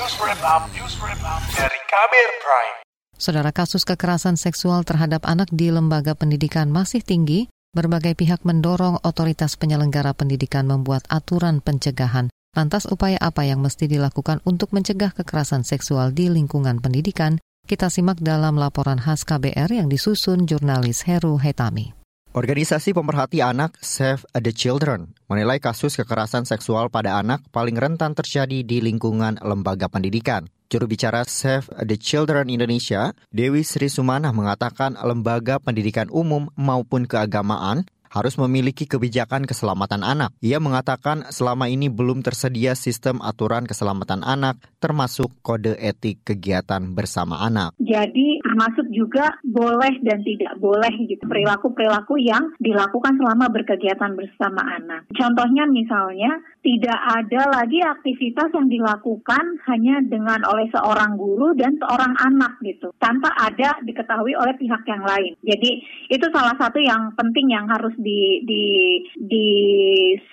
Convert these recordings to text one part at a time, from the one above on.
Dari Kabir Prime. Saudara kasus kekerasan seksual terhadap anak di lembaga pendidikan masih tinggi. Berbagai pihak mendorong otoritas penyelenggara pendidikan membuat aturan pencegahan. Lantas upaya apa yang mesti dilakukan untuk mencegah kekerasan seksual di lingkungan pendidikan? Kita simak dalam laporan khas KBR yang disusun jurnalis Heru Hetami. Organisasi pemerhati anak Save the Children menilai kasus kekerasan seksual pada anak paling rentan terjadi di lingkungan lembaga pendidikan. Juru bicara Save the Children Indonesia, Dewi Sri Sumana mengatakan lembaga pendidikan umum maupun keagamaan harus memiliki kebijakan keselamatan anak. Ia mengatakan selama ini belum tersedia sistem aturan keselamatan anak termasuk kode etik kegiatan bersama anak. Jadi termasuk juga boleh dan tidak boleh gitu perilaku-perilaku yang dilakukan selama berkegiatan bersama anak. Contohnya misalnya tidak ada lagi aktivitas yang dilakukan hanya dengan oleh seorang guru dan seorang anak gitu tanpa ada diketahui oleh pihak yang lain. Jadi itu salah satu yang penting yang harus di, di, di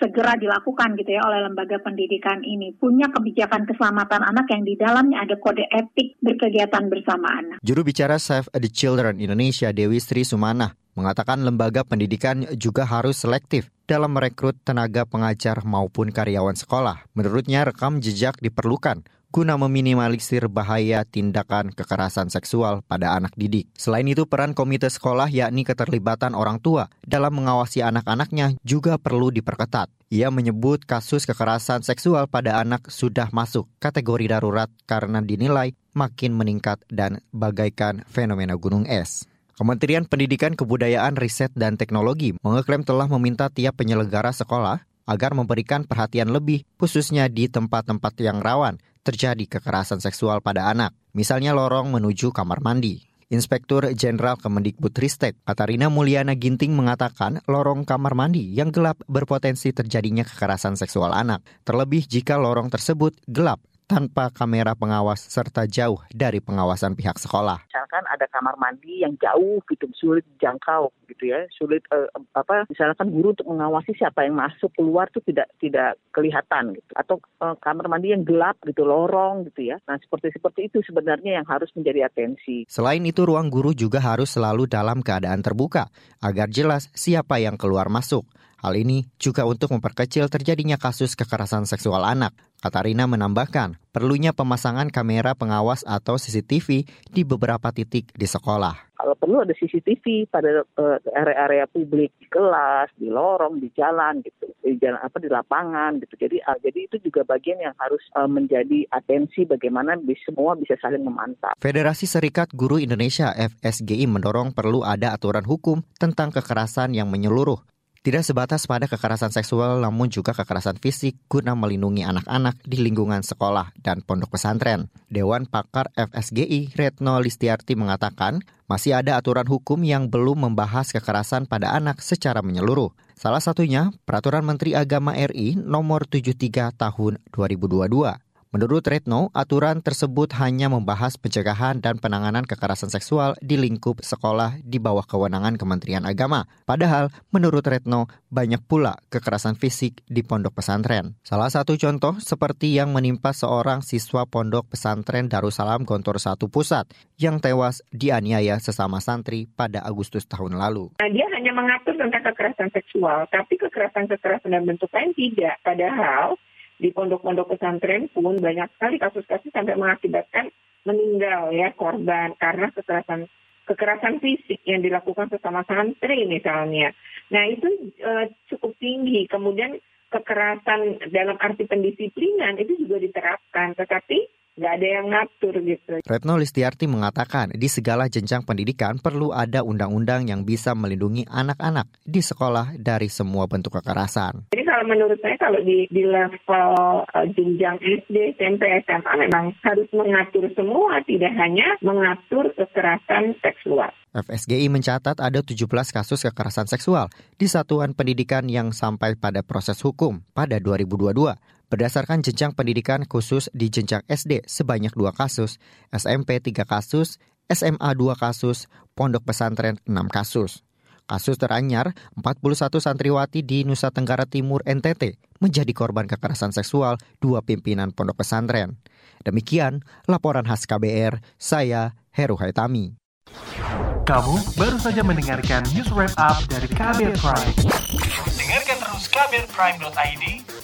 segera dilakukan gitu ya oleh lembaga pendidikan ini punya kebijakan keselamatan anak yang di dalamnya ada kode etik berkegiatan bersama anak. Juru bicara Save the Children Indonesia Dewi Sri Sumana mengatakan lembaga pendidikan juga harus selektif dalam merekrut tenaga pengajar maupun karyawan sekolah. Menurutnya rekam jejak diperlukan guna meminimalisir bahaya tindakan kekerasan seksual pada anak didik. Selain itu, peran komite sekolah yakni keterlibatan orang tua dalam mengawasi anak-anaknya juga perlu diperketat. Ia menyebut kasus kekerasan seksual pada anak sudah masuk kategori darurat karena dinilai makin meningkat dan bagaikan fenomena gunung es. Kementerian Pendidikan Kebudayaan Riset dan Teknologi mengeklaim telah meminta tiap penyelenggara sekolah agar memberikan perhatian lebih khususnya di tempat-tempat yang rawan terjadi kekerasan seksual pada anak, misalnya lorong menuju kamar mandi. Inspektur Jenderal Kemendikbudristek Katarina Mulyana Ginting mengatakan lorong kamar mandi yang gelap berpotensi terjadinya kekerasan seksual anak, terlebih jika lorong tersebut gelap tanpa kamera pengawas serta jauh dari pengawasan pihak sekolah. Misalkan ada kamar mandi yang jauh gitu, sulit jangkau gitu ya, sulit uh, apa misalkan guru untuk mengawasi siapa yang masuk keluar tuh tidak tidak kelihatan gitu. Atau uh, kamar mandi yang gelap gitu, lorong gitu ya. Nah, seperti seperti itu sebenarnya yang harus menjadi atensi. Selain itu ruang guru juga harus selalu dalam keadaan terbuka agar jelas siapa yang keluar masuk. Hal ini juga untuk memperkecil terjadinya kasus kekerasan seksual anak. Katarina menambahkan, perlunya pemasangan kamera pengawas atau CCTV di beberapa titik di sekolah. Kalau perlu ada CCTV pada uh, area-area publik di kelas, di lorong, di jalan gitu, di jalan apa di lapangan gitu. Jadi uh, jadi itu juga bagian yang harus uh, menjadi atensi bagaimana semua bisa saling memantau. Federasi Serikat Guru Indonesia FSGI mendorong perlu ada aturan hukum tentang kekerasan yang menyeluruh tidak sebatas pada kekerasan seksual namun juga kekerasan fisik guna melindungi anak-anak di lingkungan sekolah dan pondok pesantren. Dewan Pakar FSGI Retno Listiarti mengatakan masih ada aturan hukum yang belum membahas kekerasan pada anak secara menyeluruh. Salah satunya Peraturan Menteri Agama RI Nomor 73 Tahun 2022. Menurut Retno, aturan tersebut hanya membahas pencegahan dan penanganan kekerasan seksual di lingkup sekolah di bawah kewenangan Kementerian Agama. Padahal, menurut Retno, banyak pula kekerasan fisik di pondok pesantren. Salah satu contoh seperti yang menimpa seorang siswa pondok pesantren Darussalam Gontor 1 Pusat yang tewas dianiaya sesama santri pada Agustus tahun lalu. Nah, dia hanya mengatur tentang kekerasan seksual, tapi kekerasan-kekerasan dan bentuk lain tidak. Padahal di pondok-pondok pesantren pun banyak sekali kasus-kasus sampai mengakibatkan meninggal ya korban karena kekerasan kekerasan fisik yang dilakukan sesama santri misalnya. Nah itu e, cukup tinggi. Kemudian kekerasan dalam arti pendisiplinan itu juga diterapkan, tetapi nggak ada yang ngatur gitu. Retno Listiarti mengatakan di segala jenjang pendidikan perlu ada undang-undang yang bisa melindungi anak-anak di sekolah dari semua bentuk kekerasan. Jadi kalau menurut saya kalau di, di level uh, jenjang SD, SMP, SMA memang harus mengatur semua, tidak hanya mengatur kekerasan seksual. FSGI mencatat ada 17 kasus kekerasan seksual di satuan pendidikan yang sampai pada proses hukum pada 2022. Berdasarkan jenjang pendidikan khusus di jenjang SD sebanyak dua kasus, SMP tiga kasus, SMA dua kasus, pondok pesantren enam kasus. Kasus teranyar, 41 santriwati di Nusa Tenggara Timur NTT menjadi korban kekerasan seksual dua pimpinan pondok pesantren. Demikian laporan khas KBR, saya Heru Haitami. Kamu baru saja mendengarkan news wrap up dari KBR Prime. Dengarkan terus kbrprime.id,